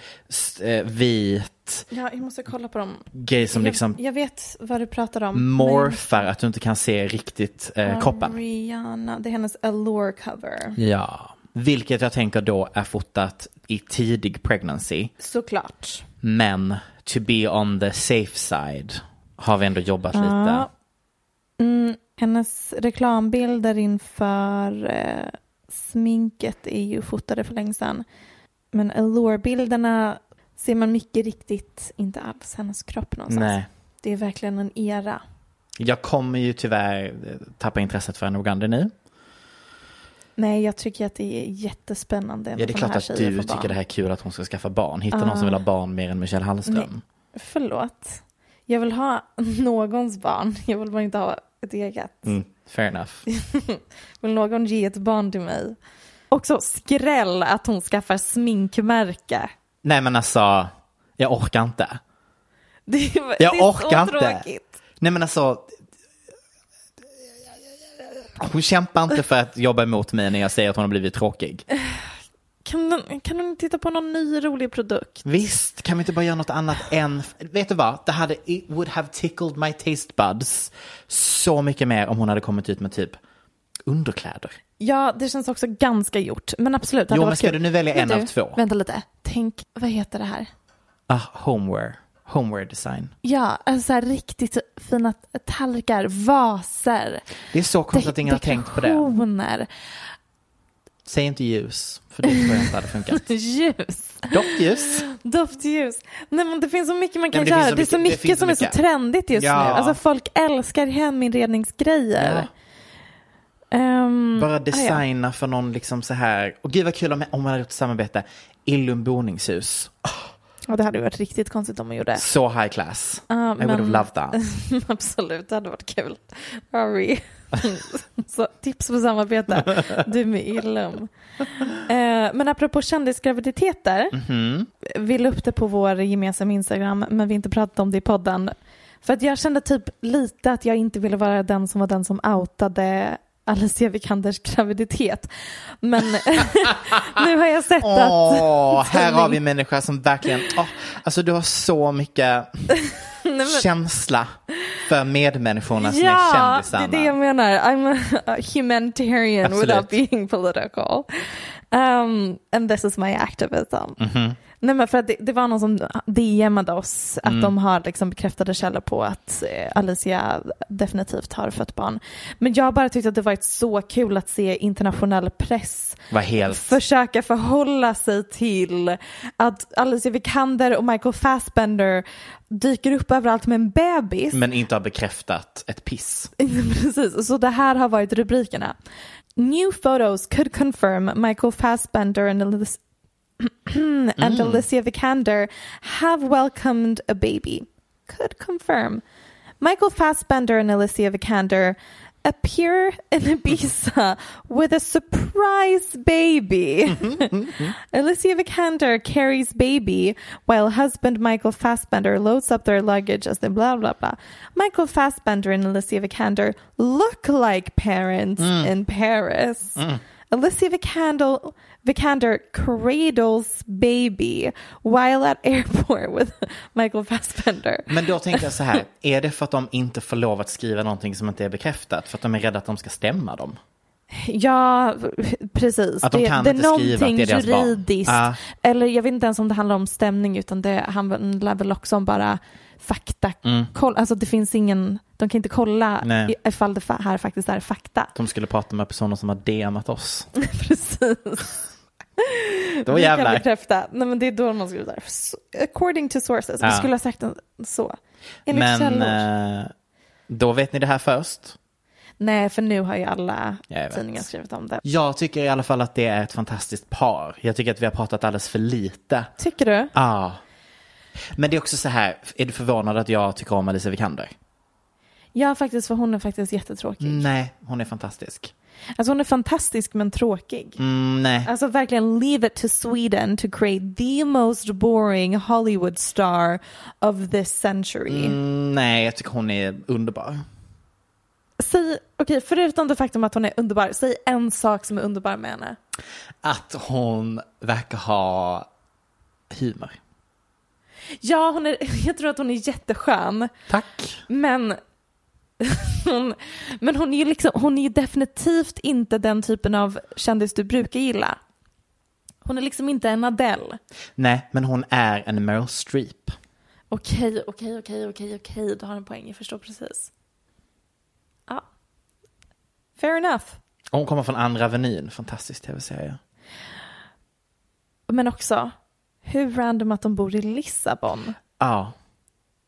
eh, vit Ja, jag måste kolla på dem. grej som liksom jag, jag vet vad du pratar om. morfar att du inte kan se riktigt eh, men- kroppen. Rihanna, det är hennes Allure cover. Ja. Vilket jag tänker då är fotat i tidig pregnancy. Såklart. Men to be on the safe side har vi ändå jobbat lite. Ja. Mm, hennes reklambilder inför eh, sminket är ju fotade för länge sedan. Men Allure-bilderna ser man mycket riktigt inte alls hennes kropp någonstans. Nej. Det är verkligen en era. Jag kommer ju tyvärr eh, tappa intresset för en Uganda nu. Nej, jag tycker att det är jättespännande. Ja, det är klart att du tycker det här är kul att hon ska skaffa barn. Hitta någon som vill ha barn mer än Michelle Hallström. Förlåt. Jag vill ha någons barn. Jag vill bara inte ha ett eget. Mm, fair enough. Vill någon ge ett barn till mig? Också skräll att hon skaffar sminkmärke. Nej men alltså, jag orkar inte. Det är, Jag det är orkar så inte. tråkigt. Nej men alltså. Hon kämpar inte för att jobba emot mig när jag säger att hon har blivit tråkig. Kan, hon inte titta på någon ny rolig produkt? Visst, kan vi inte bara göra något annat än... Vet du vad? Det hade... It would have tickled my taste buds så mycket mer om hon hade kommit ut med typ underkläder. Ja, det känns också ganska gjort. Men absolut, det Jo, hade men varit ska kul. du nu välja en av två? Vänta lite. Tänk, vad heter det här? Ah, homeware. Homeware design. Ja, alltså så här riktigt fina tallrikar, vaser, Det är så konstigt att ingen har tänkt på det. dekorationer, Säg inte ljus, för det tror jag inte hade funkat. ljus. Doftljus. Doftljus. Nej men det finns så mycket man kan men göra. Det, är så det mycket finns så som är så mycket. trendigt just Ja. nu. Alltså folk älskar heminredningsgrejer. Ehm, Bara ah, ja. designa för någon liksom så här. Och gud vad kul om, om man hade gjort samarbete. Illum boningshus. Ja, det hade varit riktigt konstigt om man gjorde. Så high class. Ja, I would have men- loved that. Absolut, det hade varit kul. Harry. så, tips på samarbete. Du med Illum. Eh, men apropå kändisgraviditeter. Mhm. Vi la upp det på vår gemensamma Instagram men vi inte pratat om det i podden. För att jag kände typ lite att jag inte ville vara den som var den som outade Alicia Vikanders graviditet. Men nu har jag sett att... Åh, här har vi en människa som verkligen, åh, alltså du har så mycket känsla för medmänniskorna som är Ja, det kändisarna. är det jag menar. I'm a, humanitarian Absolut. without being political. Um, and this is my activism. Mhm. Nej men för att det, det var någon som DMade oss att Mm. de har liksom bekräftade källor på att eh, Alicia definitivt har fött barn. Men jag bara tyckte att det varit så kul att se internationell press helt, försöka förhålla sig till att Alicia Vikander och Michael Fassbender dyker upp överallt med en bebis. men inte har bekräftat ett piss. Precis, så det här har varit rubrikerna. New photos could confirm Michael Fassbender and, And mm. Alicia Vikander have welcomed a baby. Could confirm. Michael Fassbender and Alicia Vikander appear in Ibiza with a surprise baby. Mm-hmm. Mm-hmm. Alicia Vikander carries baby while husband Michael Fassbender loads up their luggage as they blah blah blah. Michael Fassbender and Alicia Vikander look like parents mm. in Paris. Mm. Alicia Vikander, Vikander cradles baby while at airport with Michael Fassbender. Men då tänkte jag så här, är det för att de inte får lov att skriva någonting som inte är bekräftat? För att de är rädda att de ska stämma dem? Ja, precis. Att de det, kan det är skriva att någonting det är juridiskt. Ja. Eller jag vet inte ens om det handlar om stämning utan det handlar väl också om bara fakta. Koll, alltså det finns ingen, de kan inte kolla Mm. Nej. ifall det här faktiskt är fakta. De skulle prata med personer som har DMat oss. Precis. Då Vi kan jävlar. bekräfta. Nej men det är då man skulle säga, "So- according to sources. Vi Ja. skulle ha sagt en- så. Enligt Men källor. eh, då vet ni det här först. Nej, för nu har ju alla tidningar skrivit om det. Jag tycker i alla fall att det är ett fantastiskt par. Jag tycker att vi har pratat alldeles för lite. Tycker du? Ja. Men det är också så här, är du förvånad att jag tycker om Alicia Vikander? Ja, faktiskt, för hon är faktiskt jättetråkig. Nej, hon är fantastisk. Alltså hon är fantastisk men tråkig. Mm, nej. Alltså verkligen leave it to Sweden to create the most boring Hollywood star of this century. Mm, nej, jag tycker hon är underbar. Säg, okej, förutom det faktum att hon är underbar, säg en sak som är underbar med henne. Att hon verkar ha humor. Ja, hon är, jag tror att hon är jätteskön. Tack. Men hon, men hon är ju liksom, hon är ju definitivt inte den typen av kändis du brukar gilla. Hon är liksom inte en Adele. Nej, men hon är en Meryl Streep. Okej, okej, okej, okej, okej, du har en poäng, jag förstår precis. Ja. Fair enough. Och hon kommer från Andra Avenyn, fantastisk tv-serie. Men också, hur random att de bor i Lissabon. Ja,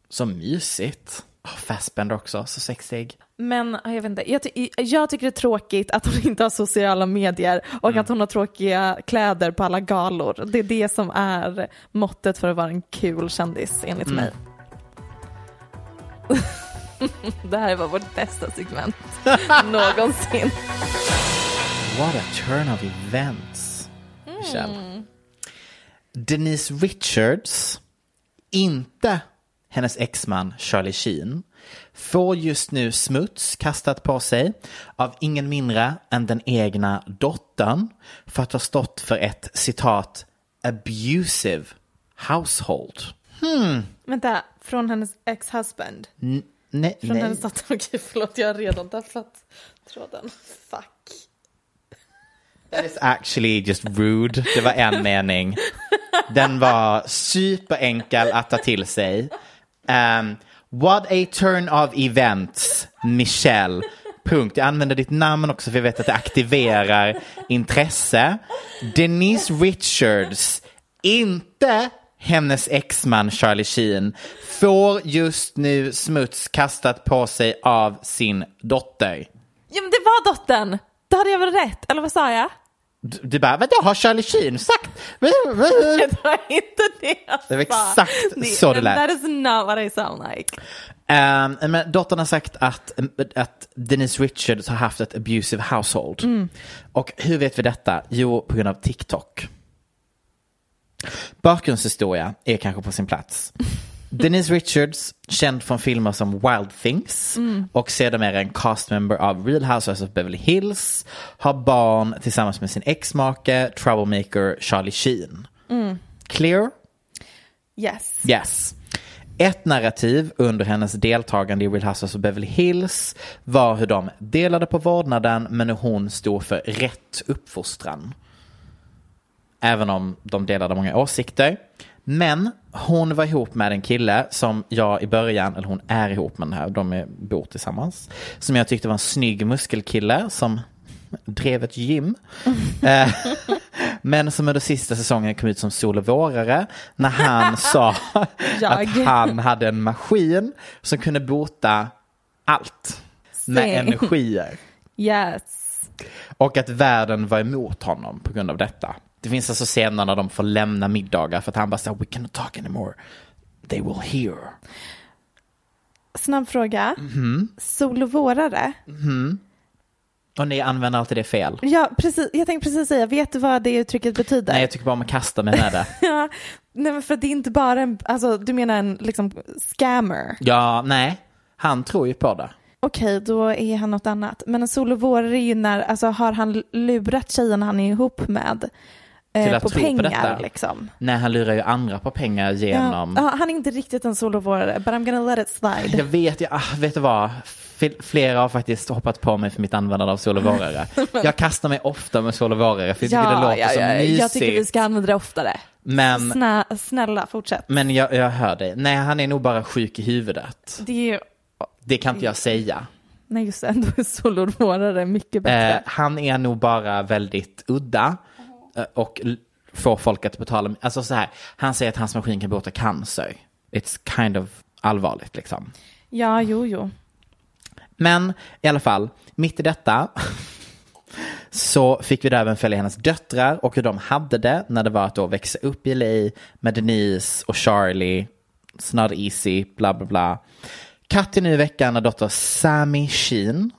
så mysigt. Oh, Fassbender också, så sexig. Men ja, jag vet inte, jag, ty- jag tycker det är tråkigt att hon inte har sociala medier och att hon har tråkiga kläder på alla galor. Det är det som är måttet för att vara en kul kändis enligt mig. det här var vårt bästa segment någonsin. What a turn of events, Michelle. Denise Richards, inte hennes exman Charlie Sheen, får just nu smuts kastat på sig av ingen mindre än den egna dottern för att ha stått för ett citat abusive household. Vänta, från hennes ex-husband? N- nej, Från nej. hennes dotter? Okej, förlåt, jag har redan tappat tråden. Fuck. That is actually just rude. Det var en mening. Den var superenkel att ta till sig. Um, what a turn of events, Michelle. Punkt. Jag använder ditt namn också för jag vet att det aktiverar intresse. Denise Richards, inte hennes exman Charlie Sheen, får just nu smuts kastat på sig av sin dotter. Ja men det var dottern! Då hade jag väl rätt, eller vad sa jag? Du, du bara, vadå har Charlie Sheen sagt? Det var inte det jag Det var sa. exakt så det lät. That is not what I sound like. Um, men dottern har sagt att, att Denise Richards har haft ett abusive household. Och hur vet vi detta? Jo, på grund av TikTok. Bakgrundshistoria är kanske på sin plats. Denise Richards, känd från filmer som Wild Things och sedermera en castmember av Real Housewives of Beverly Hills, har barn tillsammans med sin exmake, troublemaker Charlie Sheen. Clear? Yes. Yes. Ett narrativ under hennes deltagande i Real Housewives of Beverly Hills var hur de delade på vårdnaden men hur hon stod för rätt uppfostran. Även om de delade många åsikter. Men hon var ihop med en kille som jag i början, eller hon är ihop med den här, de är, bor tillsammans. Som jag tyckte var en snygg muskelkille som drev ett gym. Eh, Men som under sista säsongen kom ut som sol och vårare när han sa att han hade en maskin som kunde bota allt med energier. Yes. Och att världen var emot honom på grund av detta. Det finns alltså scener när de får lämna middagar för att han bara säger we cannot talk anymore. They will hear. Snabb fråga. Mhm. Sol och vårare? Och ni använder alltid det fel. Ja, precis. Jag tänkte precis säga, vet du vad det uttrycket betyder? Nej, jag tycker bara om att kasta mig med det. ja, nej, men för det är inte bara en, alltså du menar en liksom scammer. Ja, nej. Han tror ju på det. Okej, då är han något annat. Men en sol och vårare är ju när, alltså har han lurat tjejen han är ihop med eh, Till att på tro på pengar detta. liksom? Nej, han lurar ju andra på pengar genom... Ja, ja, han är inte riktigt en sol och vårare, but I'm gonna let it slide. Jag vet, jag, ah, vet du vad? Flera har faktiskt hoppat på mig för mitt användande av sol och vårare. Jag kastar mig ofta med sol och vårare för jag tycker det låter så mysigt. jag tycker vi ska använda det oftare. Men, Snä, snälla, fortsätt. men jag, jag hör dig. Nej, han är nog bara sjuk i huvudet. Det är Det kan inte jag säga. nej just det, ändå är sol och vårare mycket bättre. Eh, han är nog bara väldigt udda eh, och får folk att betala. Alltså så här, han säger att hans maskin kan bota cancer. It's kind of allvarligt liksom. Ja, jo, jo. Men i alla fall, mitt i detta så fick vi då även följa hennes döttrar och hur de hade det när det var att då växa upp i LA med Denise och Charlie. It's not easy, bla bla bla. Katten nu i veckan är dotter Sami Sheen,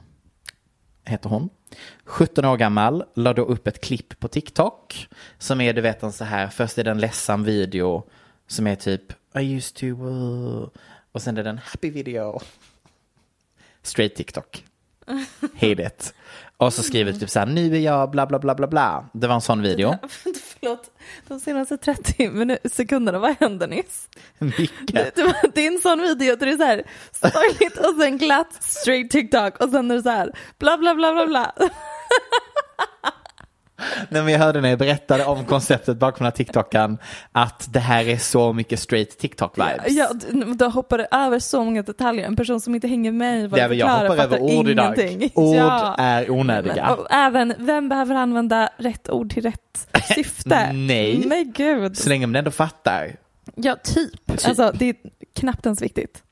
heter hon. 17 år gammal, la då upp ett klipp på TikTok som är du vet en så här, först är det en ledsam video som är typ I used to, uh, och sen är det en happy video straight TikTok. Hate it. Och så skriver typ så här, nu är jag bla bla bla bla bla. Det var en sån video. Förlåt, de senaste 30 minu- sekunderna, vad hände nyss? Mycket. Det, det är en sån video där det är så här sorgligt och sen glatt, straight TikTok och sen är det så här bla bla bla bla bla. Nej, men jag hörde när jag berättade om konceptet bakom den här TikToken att det här är så mycket straight TikTok-vibes. Ja, d- då hoppar det över så många detaljer. En person som inte hänger med i vad Ja, du jag hoppar över ord idag. ingenting. Ord Ja. är onödiga. Men, även, vem behöver använda rätt ord till rätt syfte? Nej. Men gud. Så länge man ändå fattar. Ja, typ. Alltså, det är knappt ens viktigt.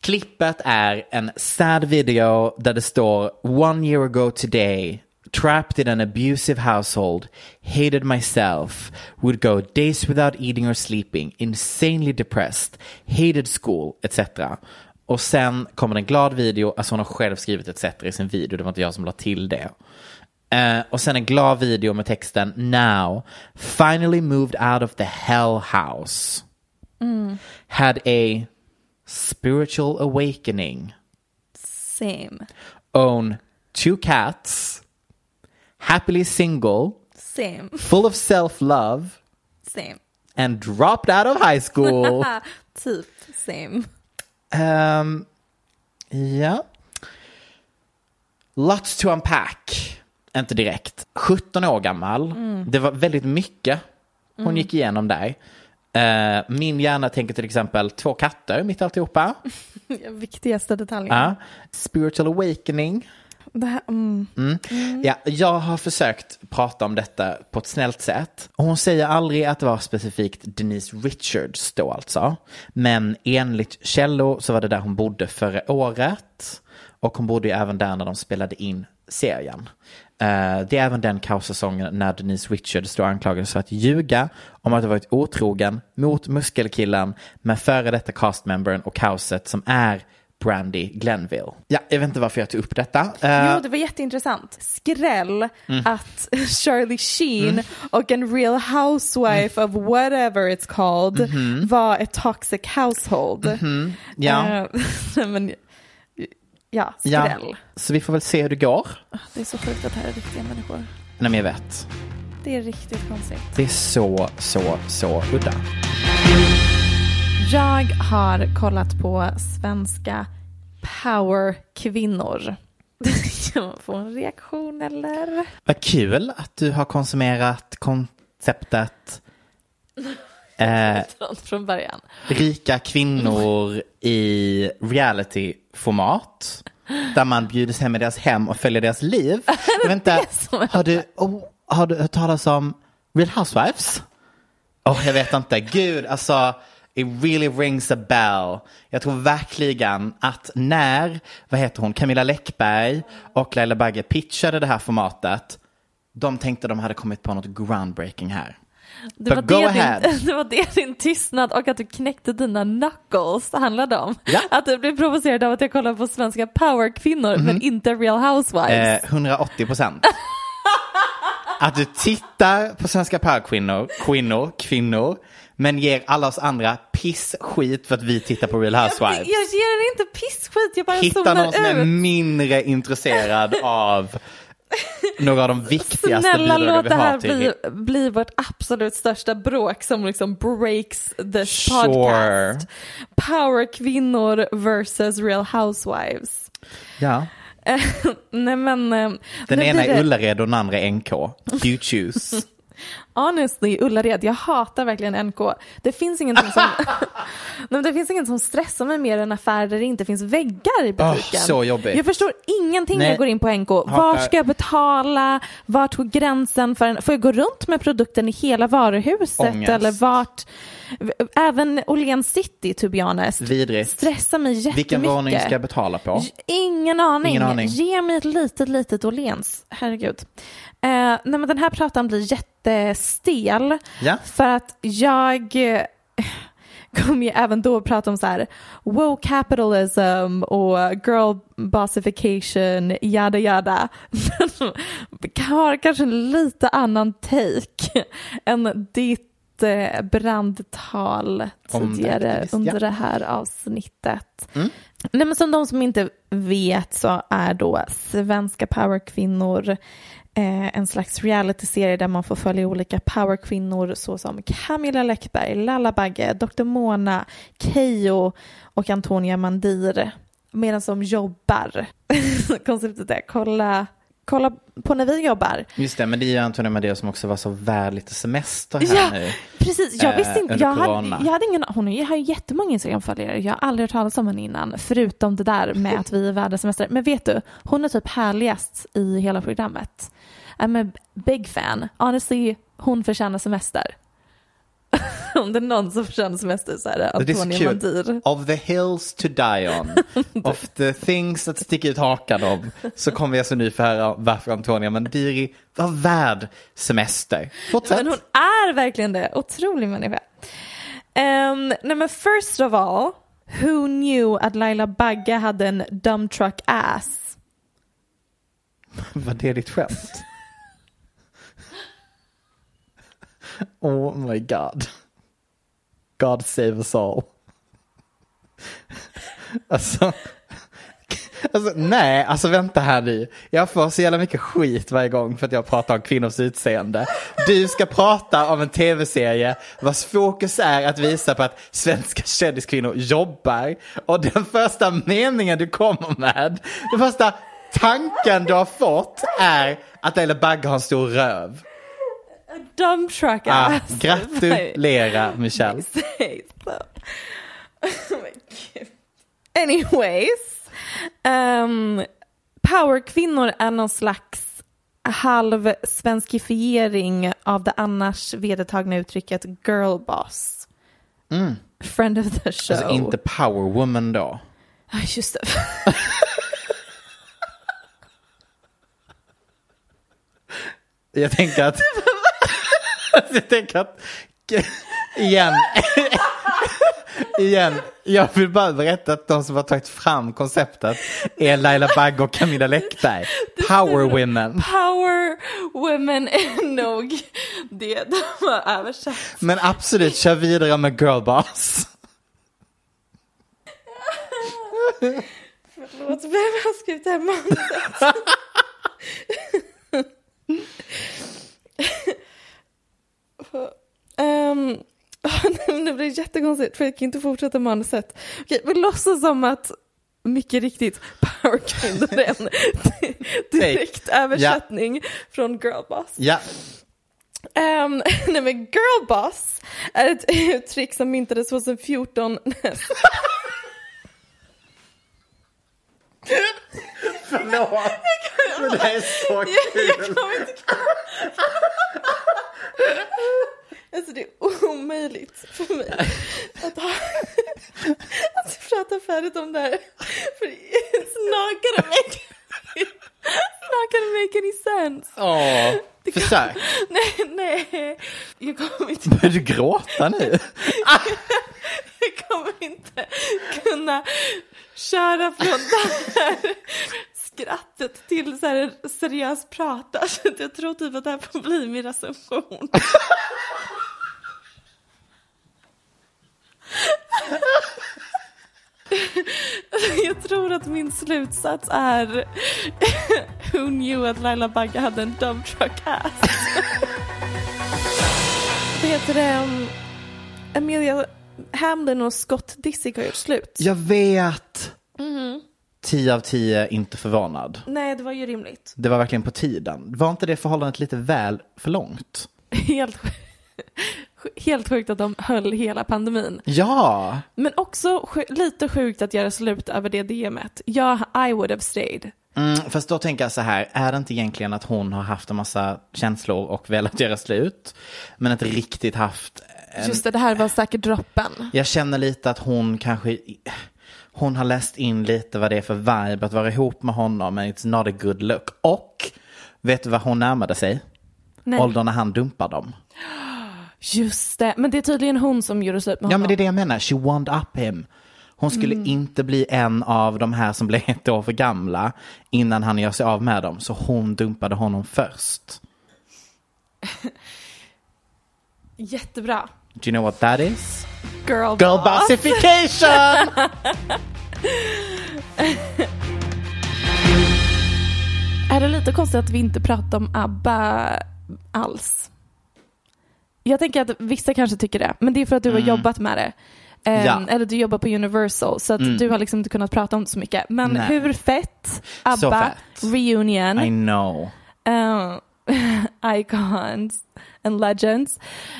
Klippet är en sad video där det står One year ago today Trapped in an abusive household, hated myself, would go days without eating or sleeping, insanely depressed, hated school, etc. Och sen kommer en glad video, alltså hon har själv skrivit etc. i sin video, det var inte jag som la till det. Eh, och sen en glad video med texten Now, finally moved out of the hell house. Had a spiritual awakening. Same. Own two cats. Happily single. Same. Full of self-love. Same. And dropped out of high school. typ same. Ehm, ja. Lots to unpack. Inte direkt. 17 år gammal. Det var väldigt mycket hon gick igenom där. Eh, min hjärna tänker till exempel två katter mitt i alltihopa. Viktigaste detaljen. Ja. Spiritual awakening. Här, mm. Ja, jag har försökt prata om detta på ett snällt sätt. Hon säger aldrig att det var specifikt Denise Richards då alltså. Men enligt källor så var det där hon bodde förra året. Och hon bodde ju även där när de spelade in serien. Eh, det är även den kaossäsongen när Denise Richards då anklagades för att ljuga om att ha varit otrogen mot muskelkillen med före detta castmembern och kaoset som är Brandy Glenville. Ja, jag vet inte varför jag tog upp detta. Eh, Jo, det var jätteintressant. Skräll Mm. att Charlie Sheen och en real housewife Mm. of whatever it's called Mhm. var ett toxic household. ja. Eh, men, ja, Ja, skräll. så vi får väl se hur det går. Det är så sjukt att det här är riktiga människor. Nej, men jag vet. Det är riktigt konstigt. Det är så, så, så udda. Jag har kollat på svenska powerkvinnor. Kan man få en reaktion eller? Vad kul att du har konsumerat konceptet eh, Från början. rika kvinnor i reality-format. Där man bjuds hem i deras hem och följer deras liv. Jag vet inte, har du, oh, har du hört talas om Real Housewives? Oh, jag vet inte. Gud, alltså. It really rings a bell. Jag tror verkligen att när, vad heter hon, Camilla Läckberg och Laila Bagge pitchade det här formatet, de tänkte de hade kommit på något groundbreaking här. Det var, det, din, det var det din tystnad och att du knäckte dina knuckles handlade om. Ja. Att du blev provocerad av att jag kollade på svenska powerkvinnor men inte real housewives. Eh, 180 procent. Att du tittar på svenska powerkvinnor, kvinnor, kvinnor, men ger alla oss andra pissskit för att vi tittar på Real jag, Housewives. jag ger er inte pissskit, jag bara Hitta någon som är ut. mindre intresserad av några av de viktigaste Snälla låt vi det här bli, bli vårt absolut största bråk som liksom breaks this Sure. podcast. Powerkvinnor versus real housewives. Ja. Nej men. eh, Den ena är Ullared och den andra är NK. You choose. Honestly, Ullared, jag hatar verkligen NK. Det finns ingenting som, Nej, det finns inget som stressar mig mer än affärer där det inte finns väggar i butiken. Åh, så jobbigt. Jag förstår ingenting när jag går in på NK. Var ska jag betala? Vart går gränsen för en? Får jag gå runt med produkten i hela varuhuset? Ångest. Eller vart? Även Åhléns City, to be honest. Vidrigt. Stressar mig jättemycket. Vilken våning ska jag betala på? Ingen aning. Ingen aning. Ge mig ett litet, litet Åhléns. Herregud. Eh, nej, men den här pratan blir jättestel. Ja. För att jag eh, kommer ju även då prata om så här woke capitalism och girl bossification, yada yada. Har kanske en lite annan take än ditt eh, brandtal tidigare aktivist, under ja. det här avsnittet. Nej, men som de som inte vet så är då svenska powerkvinnor Eh, en slags realityserie där man får följa olika powerkvinnor såsom Camilla Läckberg, Lalla Bagge, Dr. Mona, Keyyo och Antonia Mandir medan de jobbar. Konceptet är kolla, kolla på när vi jobbar. Just det, men det är ju Antonija Madeira som också var så värd lite semester här Ja, nu. precis. Jag eh, visste inte. Jag hade, jag hade ingen Hon har ju jättemånga Instagram-följare. Jag har aldrig hört talas om henne innan. Förutom det där med att vi är världens semester. Men vet du, hon är typ härligast i hela programmet. I'm a big fan. Honestly, hon förtjänar semester. om det är någon som förtjänar semester så är det så kul. Mandir. Of the hills to die on. of the things that stick ut hakan om. Så kommer vi alltså nu få höra varför Antonia Mandiri var värd semester. Fortsätt. Men hon är verkligen det. Otrolig människa. Um, nej men first of all, who knew att Laila Bagge hade en dump truck ass? Var det ditt skämt? oh my god. God save us all. Alltså, alltså, nej, alltså vänta här nu. Jag får så jävla mycket skit varje gång för att jag pratar om kvinnors utseende. Du ska prata om en tv-serie vars fokus är att visa på att svenska kändiskvinnor jobbar. Och den första meningen du kommer med, den första tanken du har fått är att Laila Bagge har en stor röv. Dump truck Ah, ass. gratulera Michelle. Anyways. Um, powerkvinnor är någon slags halv svenskifiering av det annars vedertagna uttrycket girl boss. Friend of the show. Alltså inte power woman då. Ah, Just det. Jag tänker att... jag tänker att... Igen. Igen. Jag vill bara berätta att de som har tagit fram konceptet är Laila Bagge och Camilla Läckberg. Power women. Power women är nog det de har översatt. Men absolut, kör vidare med girlboss. Förlåt, vem har skrivit det här manuset? um, nu blir det jättekonstigt för jag kan inte fortsätta manuset. Okej, vi låtsas som att mycket riktigt powerkvinnor är en direkt översättning från girlboss. Ja, Um, nej men girlboss är ett uttryck som myntades 2014 förlåt. Men det är så jag, jag kul. Alltså det är omöjligt för mig att, ha, att prata färdigt om det här. För gonna make, it's not gonna make any sense. Åh, försök. Nej, nej. Jag kommer inte, Börjar du gråta nu? jag kommer inte kunna köra från det här skrattet till så här seriöst prata. Så att jag tror typ att det här får bli min recension. Jag tror att min slutsats är Who knew att Laila Bagge hade en dump truck ass? Det heter det um, Amelia Hamlin och Scott Disick har gjort slut. Jag vet. 10 av 10 inte förvånad. Nej, det var ju rimligt. Det var verkligen på tiden. Var inte det förhållandet lite väl för långt? Helt, sj- helt sjukt att de höll hela pandemin. Ja, Men också lite sjukt att göra slut över det DMet. Ja, I would have stayed. mm, fast då tänker jag så här, är det inte egentligen att hon har haft en massa känslor och velat göra slut, men inte riktigt haft en... Just det, det här var säkert droppen. Jag känner lite att hon kanske, hon har läst in lite vad det är för vibe att vara ihop med honom, men it's not a good look. Och, vet du vad hon närmade sig? Nej. Åldern när han dumpar dem. Just det, men det är tydligen hon som gjorde slut med Ja honom. men det är det jag menar, she wound up him. Hon skulle inte bli en av de här som blev ett år för gamla innan han gör sig av med dem. Så hon dumpade honom först. Jättebra. Do you know what that is? Girl, Girl boss. bossification! Är det lite konstigt att vi inte pratar om ABBA alls? Jag tänker att vissa kanske tycker det, men det är för att du har jobbat med det. Ehm, Ja. Eller du jobbar på Universal, så att du har liksom inte kunnat prata om det så mycket. Men Nej. hur fett? ABBA, fett. reunion, I know. eh, icons and legends.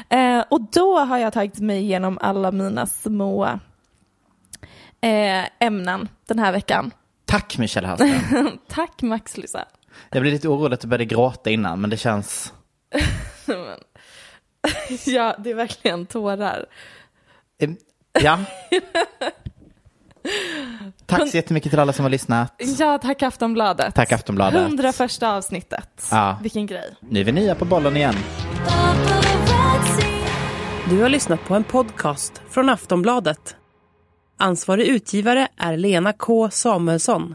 Eh, och då har jag tagit mig igenom alla mina små eh, ämnen den här veckan. Tack Michelle Hallström. Tack Max Lysa. Jag blev lite orolig att du började gråta innan, men det känns... Ja, det är verkligen tårar. Ja. Tack så jättemycket till alla som har lyssnat. Ja, tack Aftonbladet. Tack Aftonbladet. 101 avsnittet. Ja. Vilken grej. Nu är vi nya på bollen igen. Du har lyssnat på en podcast från Aftonbladet. Ansvarig utgivare är Lena K Samuelsson.